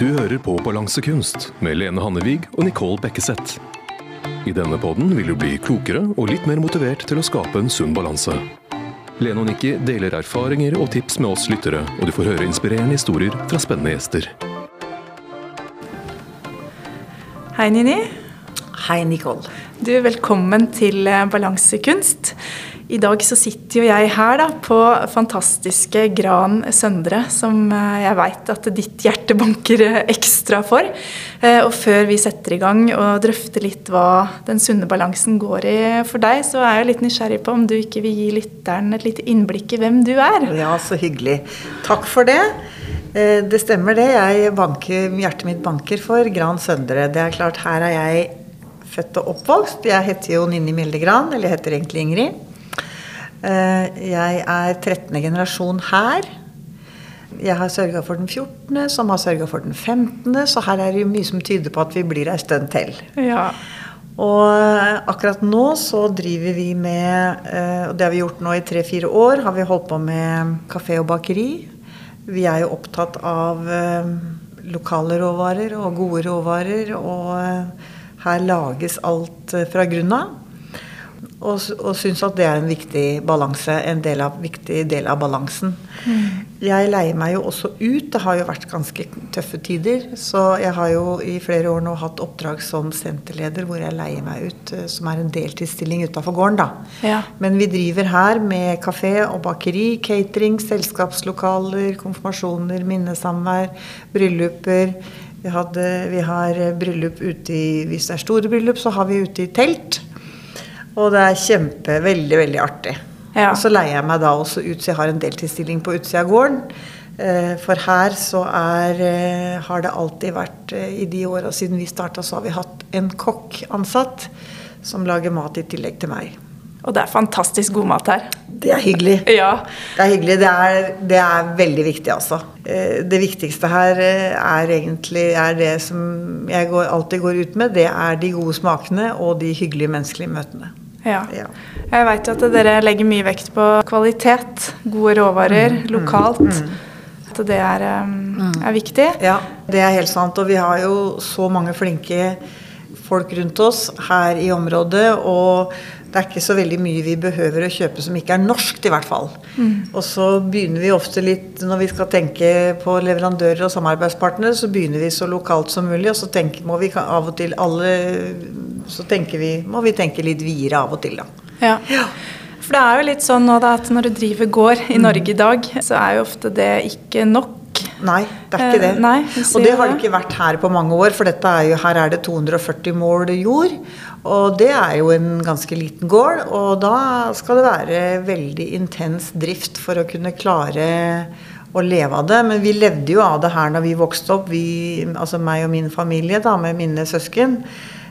Du hører på Balansekunst med Lene Hannevig og Nicole Bekkeseth. I denne podden vil du bli klokere og litt mer motivert til å skape en sunn balanse. Lene og Nikki deler erfaringer og tips med oss lyttere, og du får høre inspirerende historier fra spennende gjester. Hei, Nini. Hei, Nicole. Du, velkommen til eh, Balansekunst. I dag så sitter jo jeg her da, på fantastiske Gran Søndre, som eh, jeg veit at ditt hjerte banker eh, ekstra for. Og før vi setter i gang og drøfter litt hva den sunne balansen går i for deg, så er jeg litt nysgjerrig på om du ikke vil gi lytteren et lite innblikk i hvem du er? Ja, så hyggelig. Takk for det. Det stemmer det. Jeg banker, hjertet mitt banker for Gran Søndre. Det er klart, her er jeg født og oppvokst. Jeg heter jo Ninni Mildegran, eller jeg heter egentlig Ingrid. Eh, jeg er 13. generasjon her. Jeg har sørga for den 14., som har sørga for den 15., så her er det jo mye som tyder på at vi blir ei stund til. Ja. Og eh, akkurat nå så driver vi med, eh, og det har vi gjort nå i tre-fire år, har vi holdt på med kafé og bakeri. Vi er jo opptatt av lokale råvarer og gode råvarer. og her lages alt fra grunnen av. Og, og syns at det er en viktig balanse, en del av, viktig del av balansen. Mm. Jeg leier meg jo også ut. Det har jo vært ganske tøffe tider. Så jeg har jo i flere år nå hatt oppdrag som senterleder hvor jeg leier meg ut, eh, som er en deltidsstilling utafor gården, da. Ja. Men vi driver her med kafé og bakeri, catering, selskapslokaler, konfirmasjoner, minnesamvær, brylluper vi, hadde, vi, har bryllup ute i Hvis det er store bryllup, så har vi ute i telt. Og det er kjempe, veldig, veldig artig. Ja. Og så leier jeg meg da også ut, så jeg har en deltidsstilling på utsida av gården. Eh, for her så er, eh, har det alltid vært eh, I de åra siden vi starta, så har vi hatt en kokk ansatt som lager mat i tillegg til meg. Og det er fantastisk god mat her. Det er hyggelig. ja. Det er hyggelig. Det er, det er, veldig viktig, altså. Det viktigste her er egentlig er det som jeg går, alltid går ut med. Det er de gode smakene og de hyggelige menneskelige møtene. Ja. ja. Jeg veit at dere legger mye vekt på kvalitet. Gode råvarer mm, mm lokalt. Mm, mm. At det er, um, er viktig. Ja, det er helt sant. Og vi har jo så mange flinke folk rundt oss her i området. og det er ikke så veldig mye vi behøver å kjøpe som ikke er norskt, i hvert fall. Mm. Og så begynner vi ofte litt, når vi skal tenke på leverandører og samarbeidspartnere, så begynner vi så lokalt som mulig, og så tenker, må vi av og til alle Så vi, må vi tenke litt videre av og til, da. Ja. ja. For det er jo litt sånn nå da, at når du driver gård i mm. Norge i dag, så er jo ofte det ikke nok. Nei, det er ikke det. Eh, nei, og det har det ikke vært her på mange år, for er jo, her er det 240 mål jord. Og det er jo en ganske liten gård, og da skal det være veldig intens drift for å kunne klare å leve av det. Men vi levde jo av det her når vi vokste opp, vi, altså meg og min familie da, med mine søsken.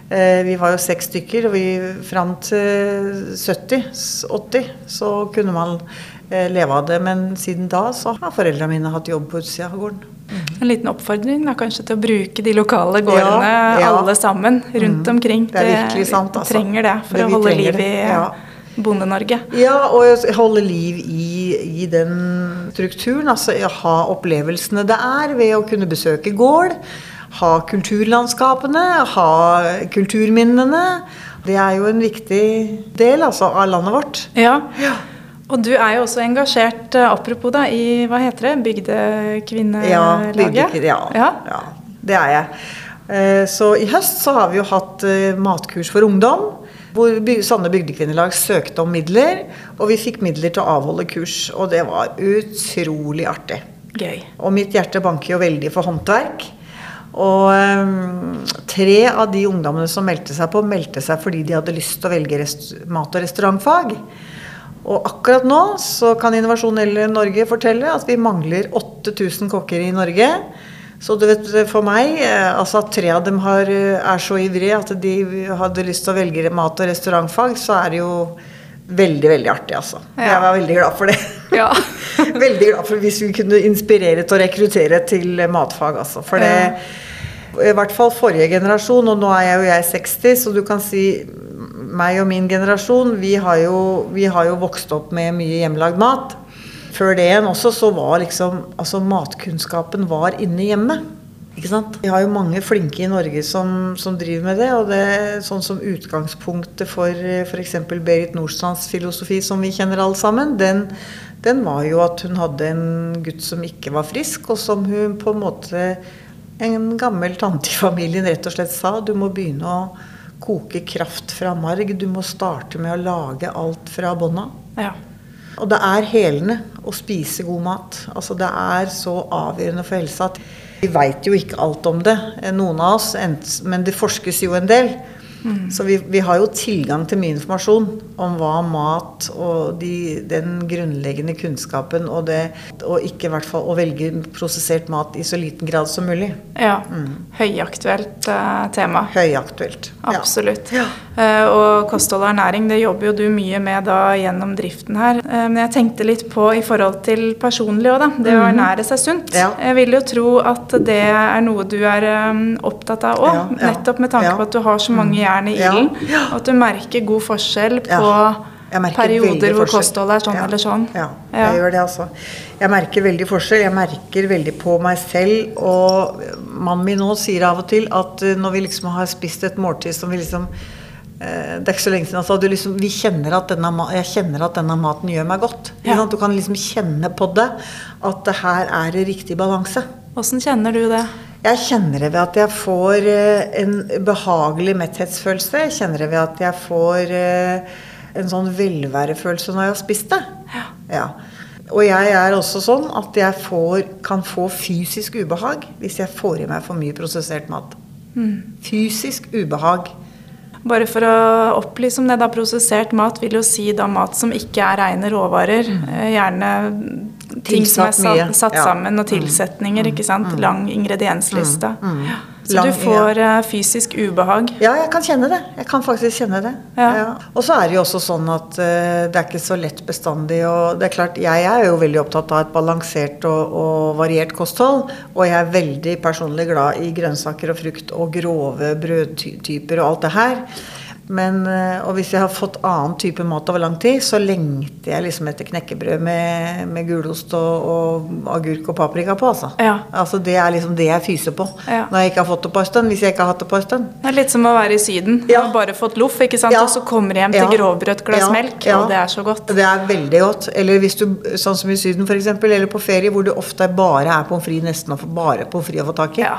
Eh, vi var jo seks stykker, og vi fram til 70-80 så kunne man eh, leve av det. Men siden da så har foreldrene mine hatt jobb på utsida av gården. En liten oppfordring da, kanskje til å bruke de lokale gårdene ja, ja. alle sammen rundt mm. omkring. Det er virkelig sant. Altså. Vi trenger det for det, å holde liv i ja. Bonde-Norge. Ja, og holde liv i, i den strukturen. Altså ha opplevelsene det er ved å kunne besøke gård. Ha kulturlandskapene, ha kulturminnene. Det er jo en viktig del altså, av landet vårt. Ja. ja. Og du er jo også engasjert, eh, apropos da, i hva heter det, Bygdekvinnelaget? Ja, bygde, ja, ja. ja, det er jeg. Eh, så i høst så har vi jo hatt eh, matkurs for ungdom. Hvor Sanne bygdekvinnelag søkte om midler, og vi fikk midler til å avholde kurs. Og det var utrolig artig. Gøy. Og mitt hjerte banker jo veldig for håndverk. Og um, tre av de ungdommene som meldte seg på, meldte seg fordi de hadde lyst til å velge mat- og restaurantfag. Og akkurat nå så kan Innovasjon Norge fortelle at vi mangler 8000 kokker i Norge. Så du vet, for meg, eh, altså at tre av dem har, eh, er så ivrige at de hadde lyst til å velge mat- og restaurantfag, så er det jo veldig, veldig artig, altså. Ja. Jeg var veldig glad for det. Ja. veldig glad for hvis vi kunne inspirere til å rekruttere til matfag, altså. For det I hvert fall forrige generasjon, og nå er jeg jo jeg 60, så du kan si meg og min generasjon, vi har, jo, vi har jo vokst opp med mye hjemmelagd mat. Før det igjen også så var liksom Altså matkunnskapen var inne hjemme. Ikke sant? Vi har jo mange flinke i Norge som, som driver med det. Og det er sånn som utgangspunktet for f.eks. Berit Nordstrands filosofi, som vi kjenner alle sammen, den, den var jo at hun hadde en gutt som ikke var frisk, og som hun på en måte En gammel tante i familien rett og slett sa du må begynne å koke kraft fra marg. Du må starte med å lage alt fra bånna. Ja. Og det er helende å spise god mat. Altså Det er så avgjørende for helsa at vi veit jo ikke alt om det, noen av oss, men det forskes jo en del. Mm. Så vi, vi, har jo tilgang til mye informasjon om hva mat og de, den grunnleggende kunnskapen og det og ikke i hvert fall å velge prosessert mat i så liten grad som mulig. Ja. Mm. Høyaktuelt uh, tema. Høyaktuelt. Absolutt. Ja. Uh, og kosthold og ernæring det jobber jo du mye med da gjennom driften her. Uh, men jeg tenkte litt på i forhold til personlig òg, da. Det å ernære seg sunt. Ja. Jeg vil jo tro at det er noe du er um, opptatt av òg. Ja, nettopp med tanke på at du har så mange jern i ilden. Ja. Og at du merker god forskjell på perioder hvor kostholdet er sånn ja. eller sånn. Ja, jeg gjør det altså. Jeg merker veldig forskjell. Jeg merker veldig på meg selv. Og mannen min nå sier av og til at eh, når vi liksom har spist et måltid som vi liksom eh, det er ikke så lenge siden. Altså, liksom, vi kjenner at denne, jeg kjenner at denne maten gjør meg godt. Ja. Du kan liksom kjenne på det at det her er i riktig balanse. Åssen kjenner du det? Jeg kjenner det ved at jeg får eh, en behagelig metthetsfølelse. Jeg kjenner det ved at jeg får eh, en sånn velværefølelse når jeg har spist det. Ja. ja. Og jeg er også sånn at jeg får, kan få fysisk ubehag hvis jeg får i meg for mye prosessert mat. Mm. Fysisk ubehag. Bare for å opplyse om det, da prosessert mat vil jo si da mat som ikke er rene råvarer. Mm. Eh, gjerne ting som er satt, satt ja. sammen, og mm. tilsetninger. Ikke sant? Mm. Lang ingrediensliste. Ja. Så du får ja. Eh, fysisk ubehag? Ja, jeg kan kjenne det. Jeg kan faktisk kjenne det. Og så er det jo også sånn at uh, det er ikke så lett bestandig. Og det er klart, jeg er jo veldig opptatt av et balansert og, og variert kosthold. Og jeg er veldig personlig glad i grønnsaker og frukt og grove brødtyper og alt det her. Men, eh, og hvis jeg har fått annen type mat over lang tid, så lengter jeg liksom etter knekkebrød med, med gulost og, og, agurk og paprika på. Altså. Ja. altså Det er liksom det jeg fyser på ja. når jeg ikke har fått det på en stund. Hvis jeg ikke har hatt det på en stund. Det er litt som å være i Syden. Ja. Har bare fått loff, ikke sant? og så kommer jeg hjem til grovbrødt glass melk, og det er så godt. Det er veldig godt. Eller hvis du, sånn som i Syden f.eks., eller på ferie hvor det ofte bare er pommes frites nesten bare pommes frites å få tak i.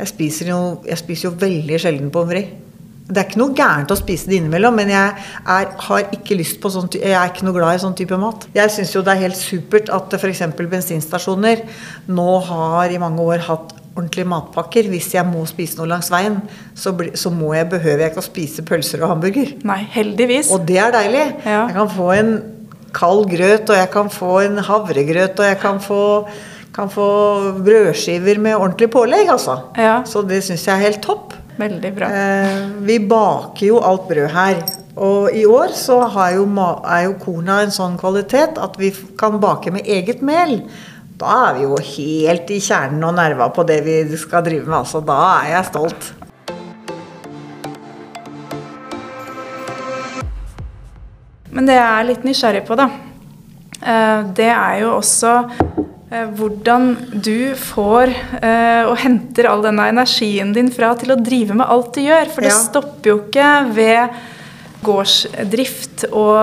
Jeg spiser, jo, jeg spiser jo veldig sjelden pommes frites. Det er ikke noe gærent å spise det innimellom, men jeg er, har ikke lyst på sånn, jeg er ikke noe glad i sånn type mat. Jeg syns jo det er helt supert at f.eks. bensinstasjoner nå har i mange år hatt ordentlige matpakker. Hvis jeg må spise noe langs veien, så, bli, så må jeg, behøver jeg ikke å spise pølser og hamburger. Nei, heldigvis. Og det er deilig. Ja. Jeg kan få en kald grøt, og jeg kan få en havregrøt, og jeg kan få, kan få brødskiver med ordentlig pålegg, altså. Ja. Så det syns jeg er helt topp. Veldig bra. Eh, vi baker jo alt brød her. Og i år så jo, er jo korna en sånn kvalitet at vi kan bake med eget mel. Da er vi jo helt i kjernen og nerva på det vi skal drive med. Altså, da er jeg stolt. Men det jeg er litt nysgjerrig på, da, eh, det er jo også hvordan du får eh, og henter all denne energien din fra til å drive med alt du gjør. For det ja. stopper jo ikke ved gårdsdrift og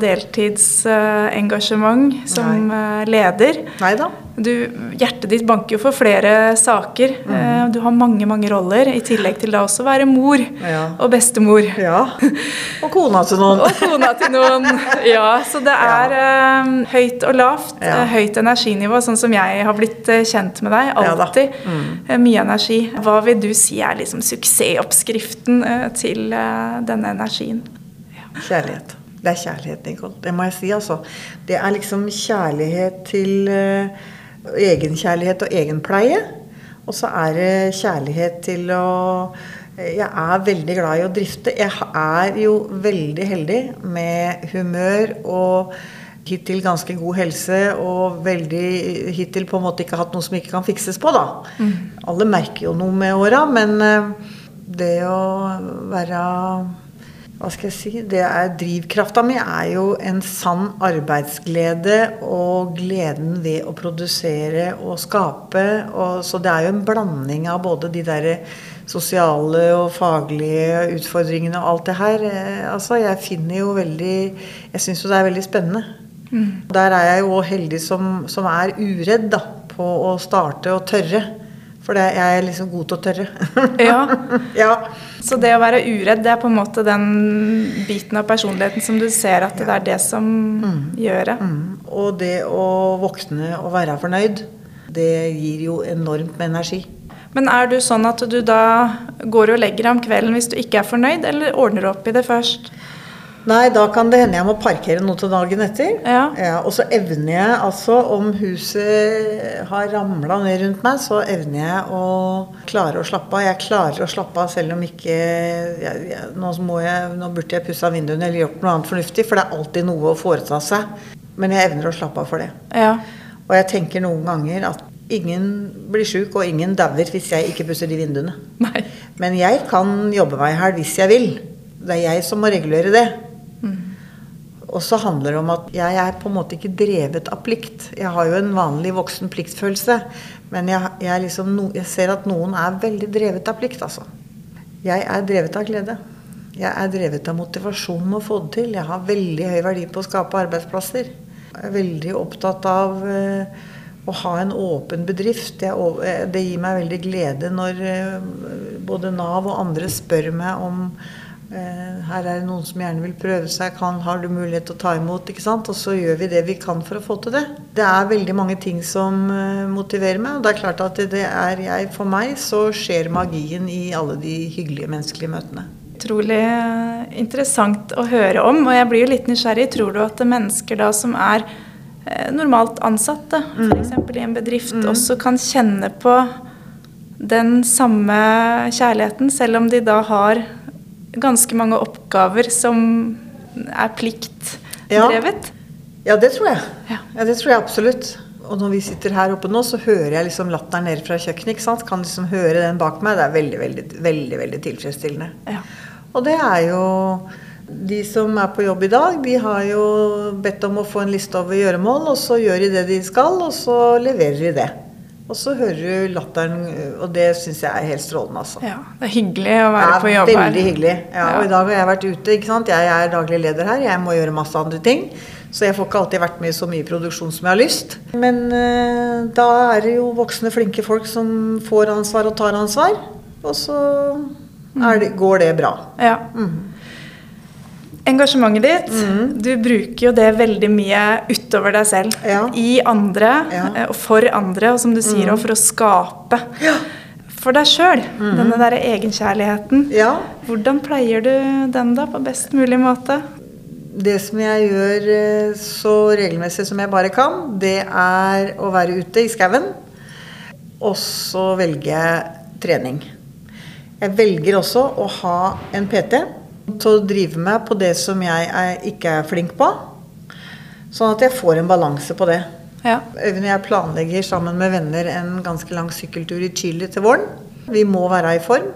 deltidsengasjement eh, som Nei. leder. Neida. Du, hjertet ditt banker jo for flere saker. Mm. Du har mange mange roller, i tillegg til da også være mor ja. og bestemor. Ja. Og kona til noen. og kona til noen. Ja, så det er ja. um, høyt og lavt. Ja. Høyt energinivå, sånn som jeg har blitt kjent med deg. Alltid. Mm. Mye energi. Hva vil du si er liksom suksessoppskriften til denne energien? Kjærlighet. Det er kjærlighet, Nicole. Det må jeg si, altså. Det er liksom kjærlighet til egenkjærlighet og egenpleie. Og så er det kjærlighet til å Jeg er veldig glad i å drifte. Jeg er jo veldig heldig med humør og hittil ganske god helse og veldig hittil på en måte ikke hatt noe som ikke kan fikses på, da. Mm. Alle merker jo noe med åra, men eh, det å være hva skal jeg si det er Drivkrafta mi er jo en sann arbeidsglede og gleden ved å produsere og skape. Og, så det er jo en blanding av både de der sosiale og faglige utfordringene og alt det her. Eh, Altså, jeg finner jo veldig Jeg syns jo det er veldig spennende. Der er jeg jo heldig som, som er uredd da, på å starte og tørre. For det, jeg er liksom god til å tørre. Ja. ja. Så det å være uredd, det er på en måte den biten av personligheten som du ser at det er det som gjør det. Mm. Og det å våkne og være fornøyd, det gir jo enormt med energi. Men er du sånn at du da går og legger deg om kvelden hvis du ikke er fornøyd, eller ordner du opp i det først? Nei, da kan det hende jeg må parkere noe til dagen etter. Ja. og så evner jeg altså, om huset har ramla ned rundt meg, så evner jeg å klare å slappe av. Jeg klarer å slappe av selv om ikke jeg, jeg, nå, må jeg, nå burde jeg pussa vinduene eller gjort noe annet fornuftig, for det er alltid noe å foreta seg. Men jeg evner å slappe av for det. Ja. Og jeg tenker noen ganger at ingen blir sjuk, og ingen dauer hvis jeg ikke pusser de vinduene. Nei. Men jeg kan jobbe meg i hæl hvis jeg vil. Det er jeg som må regulere det. Og så handler det om at jeg er på en måte ikke drevet av plikt. Jeg har jo en vanlig voksen pliktfølelse. Men jeg, jeg, liksom jeg ser at noen er veldig drevet av plikt, altså. Jeg er drevet av glede. Jeg er drevet av motivasjon med å få det til. Jeg har veldig høy verdi på å skape arbeidsplasser. Jeg er veldig opptatt av eh, å ha en åpen bedrift. Eh, det gir meg veldig glede når eh, både Nav og andre spør meg om her er det noen som gjerne vil prøve seg, kan, har du mulighet til å ta imot? ikke sant? Og så gjør vi det vi kan for å få til det. Det er veldig mange ting som eh, motiverer meg. Og det er klart at det er jeg, for meg så skjer magien i alle de hyggelige menneskelige møtene. Utrolig eh, interessant å høre om, og jeg blir jo litt nysgjerrig. Tror du at mennesker da som er eh, normalt ansatte, f.eks. i en bedrift, også kan kjenne på den samme kjærligheten, selv om de da har ganske mange oppgaver som er pliktdrevet? Ja, det tror jeg. Ja. Ja, det tror jeg absolutt. Og når vi sitter her oppe nå, så hører jeg liksom latteren nede fra kjøkkenet. ikke sant? Kan liksom høre den bak meg. Det er veldig, veldig, veldig, veldig tilfredsstillende. Ja. Og det er jo De som er på jobb i dag, de har jo bedt om å få en liste over gjøremål, og så gjør de det de skal, og så leverer de det. Og så hører du latteren, og det syns jeg er helt strålende, altså. ja. Det er hyggelig å være på er jobb her. veldig hyggelig. Ja, og Ja. i dag har jeg vært ute. ikke sant? Jeg er daglig leder her. Jeg må gjøre masse andre ting. Så jeg får ikke alltid vært med i så mye produksjon som jeg har lyst. Men eh, da er det jo voksne, flinke folk som får ansvar og tar ansvar. Og så er det, går det bra. Ja. Engasjementet ditt, Mm. du bruker jo det veldig mye utover deg selv. Ja. I andre, Ja. Mm. eh, og for andre, og som du sier, og for å skape. For deg sjøl, denne derre egenkjærligheten. Mm. Ja. Hvordan pleier du den da, på best mulig måte? Det som jeg gjør eh, så regelmessig som jeg bare kan, det er å være ute i skauen. Og så velge trening. Jeg velger også å ha en PT til å drive meg på det som jeg er, ikke er flink på. Sånn at jeg får en balanse på det. Ja. Øyvind og jeg planlegger sammen med venner en ganske lang sykkeltur i Chile til våren. Vi må være i form.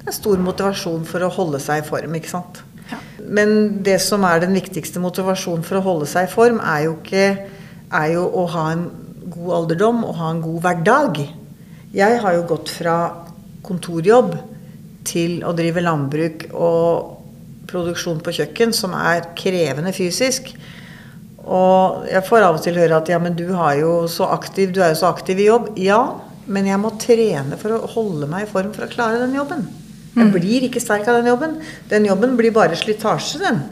Det er stor motivasjon for å holde seg i form, ikke sant. Ja. Men det som er den viktigste motivasjonen for å holde seg i form, er jo, ikke, er jo å ha en god alderdom og ha en god hverdag. Jeg har jo gått fra kontorjobb til å drive landbruk og produksjon på kjøkken, som er krevende fysisk. Og jeg får av og til høre at ja, men du, har jo så aktiv, du er jo så aktiv i jobb. Ja, men jeg må trene for å holde meg i form for å klare den jobben. Jeg blir ikke sterk av den jobben. Den jobben blir bare slitasje, den.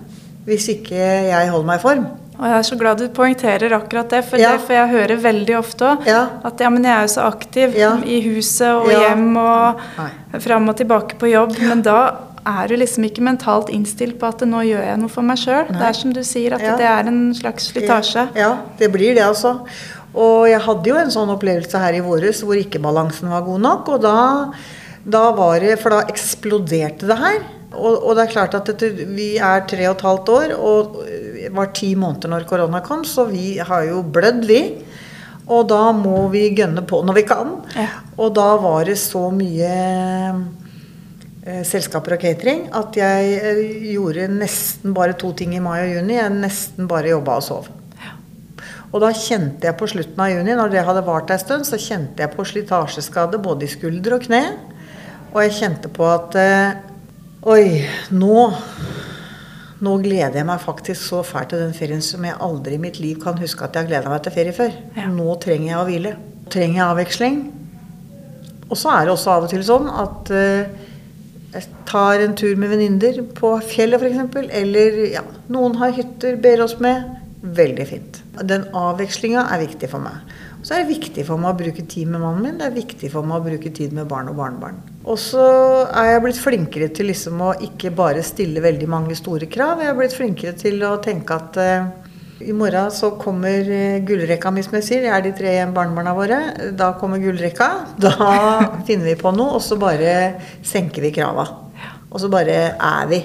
Hvis ikke jeg holder meg i form. Og jeg er så glad du poengterer akkurat det, for Ja. det for jeg hører veldig ofte òg. Ja. At ja, men jeg er jo så aktiv Ja. i huset og hjem og Nei. fram og tilbake på jobb. Men da er du liksom ikke mentalt innstilt på at nå gjør jeg noe for meg sjøl. Det er som du sier, at Ja. det er en slags slitasje. Ja, det blir det, altså. Og jeg hadde jo en sånn opplevelse her i våres hvor ikke balansen var god nok. Og da, da var det For da eksploderte det her. Og, og det er klart at dette, vi er tre og et halvt år, og var ti måneder når korona kom, så vi har jo blødd, vi. Og da må vi gønne på når vi kan. Ja. Og da var det så mye selskaper og catering at jeg eh, gjorde nesten bare to ting i mai og juni. Jeg nesten bare jobba og sov. Og da kjente jeg på slutten av juni, når det hadde vart ei stund, så kjente jeg på slitasjeskade både i skulder og kne. Og jeg kjente på at eh, Oi, nå nå gleder jeg meg faktisk så fælt til den ferien som jeg aldri i mitt liv kan huske at jeg har gleda meg til ferie før. Ja. Nå trenger jeg å hvile. Trenger jeg avveksling. Og så er det også av og til sånn at eh, jeg tar en tur med venninner på fjellet f.eks. Eller ja, noen har hytter, ber oss med. Veldig fint. Den avvekslinga er viktig for meg. Så er det viktig for meg å bruke tid med mannen min. Det er viktig for meg å bruke tid med barn og barnebarn. Og så er jeg blitt flinkere til liksom å ikke bare stille veldig mange store krav. Jeg er blitt flinkere til å tenke at eh, i morgen så kommer eh, gullrekka mi, som jeg sier. Det er de tre barnebarna våre. Da kommer gullrekka. Da finner vi på noe, og så bare senker vi krava. Og så bare er vi.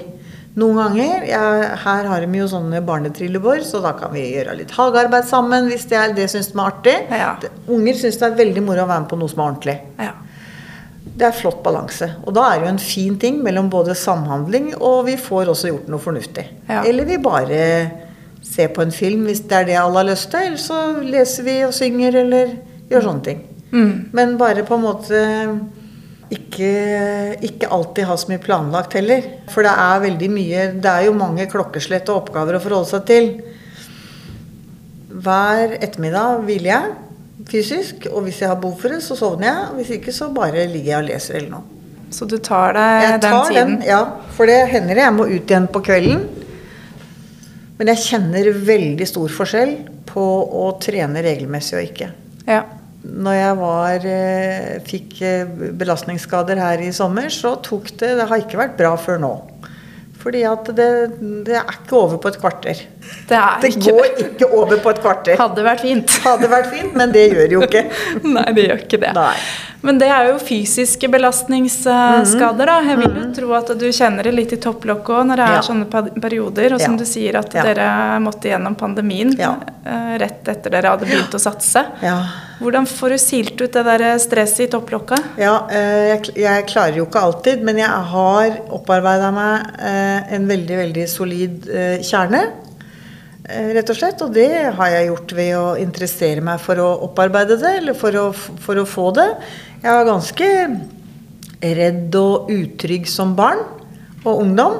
Noen ganger jeg, Her har de jo sånne barnetrillebår, så da kan vi gjøre litt hagearbeid sammen hvis det, er, det syns de er artig. Ja. Unger syns det er veldig moro å være med på noe som er ordentlig. Ja. Det er flott balanse. Og da er det jo en fin ting mellom både samhandling og vi får også gjort noe fornuftig. Ja. Eller vi bare ser på en film hvis det er det alle har lyst til. Eller så leser vi og synger eller gjør sånne ting. Mm. Men bare på en måte ikke, ikke alltid ha så mye planlagt heller. For det er veldig mye Det er jo mange klokkeslett og oppgaver å forholde seg til. Hver ettermiddag hviler jeg fysisk, og hvis jeg har behov for det, så sovner jeg. Hvis ikke, så bare ligger jeg og leser eller noe. Så du tar deg Jeg den tar tiden? den, ja. For det hender jeg må ut igjen på kvelden. Men jeg kjenner veldig stor forskjell på å trene regelmessig og ikke. Ja. Når jeg var, eh, fikk eh, belastningsskader her i sommer, så tok det Det har ikke vært bra før nå. Fordi at det, det er ikke over på et kvarter. Det er Det går ikke over på et kvarter. Hadde vært fint. Hadde vært fint, men det gjør jo ikke. Nei, det gjør ikke det. Nei. Men det er jo fysiske belastningsskader, da. Jeg vil jo tro at du kjenner det litt i topplokket òg når det er Ja. sånne perioder. Og som Ja. du sier at Ja. dere måtte gjennom pandemien eh, rett etter dere hadde begynt å satse. Ja. Hvordan får du silt ut det der stresset i topplokket? Ja, eh, jeg, jeg klarer jo ikke alltid, men jeg har opparbeida meg eh, en veldig, veldig solid eh, kjerne. Rett og slett. Og det har jeg gjort ved å interessere meg for å opparbeide det, eller for å, for å få det. Jeg var ganske redd og utrygg som barn og ungdom.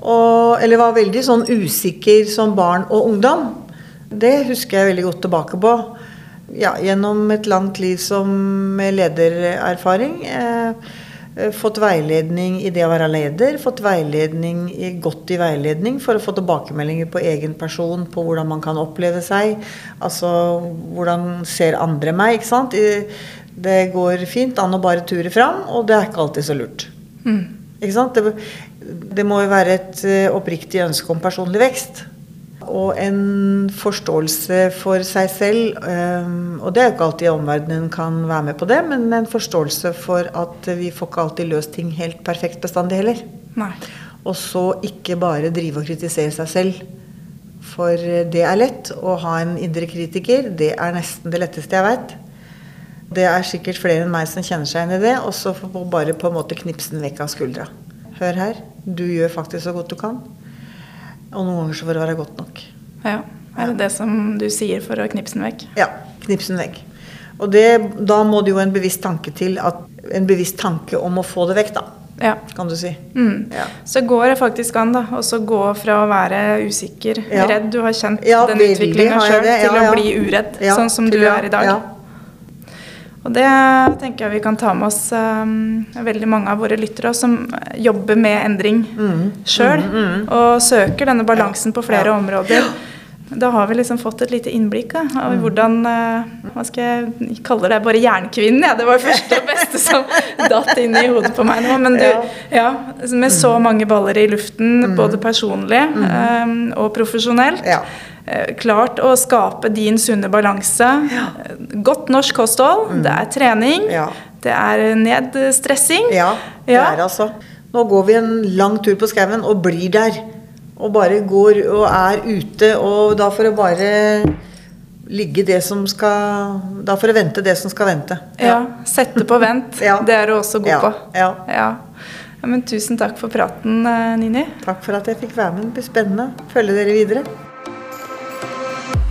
Og, eller var veldig sånn usikker som barn og ungdom. Det husker jeg veldig godt tilbake på. Ja, gjennom et langt liv som ledererfaring. Eh, eh, fått veiledning i det å være leder. Fått veiledning i, godt i veiledning for å få tilbakemeldinger på egen person, på hvordan man kan oppleve seg. Altså hvordan ser andre meg, ikke sant. Det går fint an å bare ture fram, og det er ikke alltid så lurt. Ikke sant? Det, det må jo være et eh, oppriktig ønske om personlig vekst. Og en forståelse for seg selv. og det er jo ikke alltid omverdenen kan være med på det, men en forståelse for at vi får ikke alltid løst ting helt perfekt bestandig heller. Nei. Og så ikke bare drive og kritisere seg selv. For eh, det er lett å ha en indre kritiker. Det er nesten det letteste jeg veit. Det er sikkert flere enn meg som kjenner seg igjen i det. Og så bare på en måte knipse den vekk av skuldra. Hør her, du gjør faktisk så godt du kan. Og noen ganger så får det være godt nok. Ja. Er det det som du sier for å knipse den vekk? Ja, knipse den vekk. Og det, da må det jo en bevisst tanke til. At, en bevisst tanke om å få det vekk, da. Ja. Kan du si. Mm. Ja. Så går det faktisk an da, Og så gå fra å være usikker, Ja. redd, du har kjent Ja, den utviklinga sjøl, til Ja, ja. å bli uredd, Ja, sånn som til- du er i dag. Ja. Og det tenker jeg vi kan ta med oss um, veldig mange av våre lyttere som jobber med endring Mm. sjøl, og søker denne balansen på flere Ja. områder. Da har vi liksom fått et lite innblikk da, av Mm. hvordan uh, Hva skal jeg kalle det? Bare jernkvinnen, ja. Det var det første og beste som datt inn i hodet på meg nå. Men du, Ja. ja, med så mange baller i luften, både personlig um, og profesjonelt. Eh, Klart å skape din sunne balanse. Ja. Godt norsk kosthold. Det er trening. Ja. Det er nedstressing. Ja, det Ja. er altså. Nå går vi en lang tur på skauen og blir der. Og bare går og er ute, og da får det bare ligge det som skal Da får det vente det som skal vente. Ja, Sette på vent. Det er du også god Ja, på. ja. Men tusen takk for praten, eh, Nini. Takk for at jeg fikk være med. Det blir spennende å følge dere videre.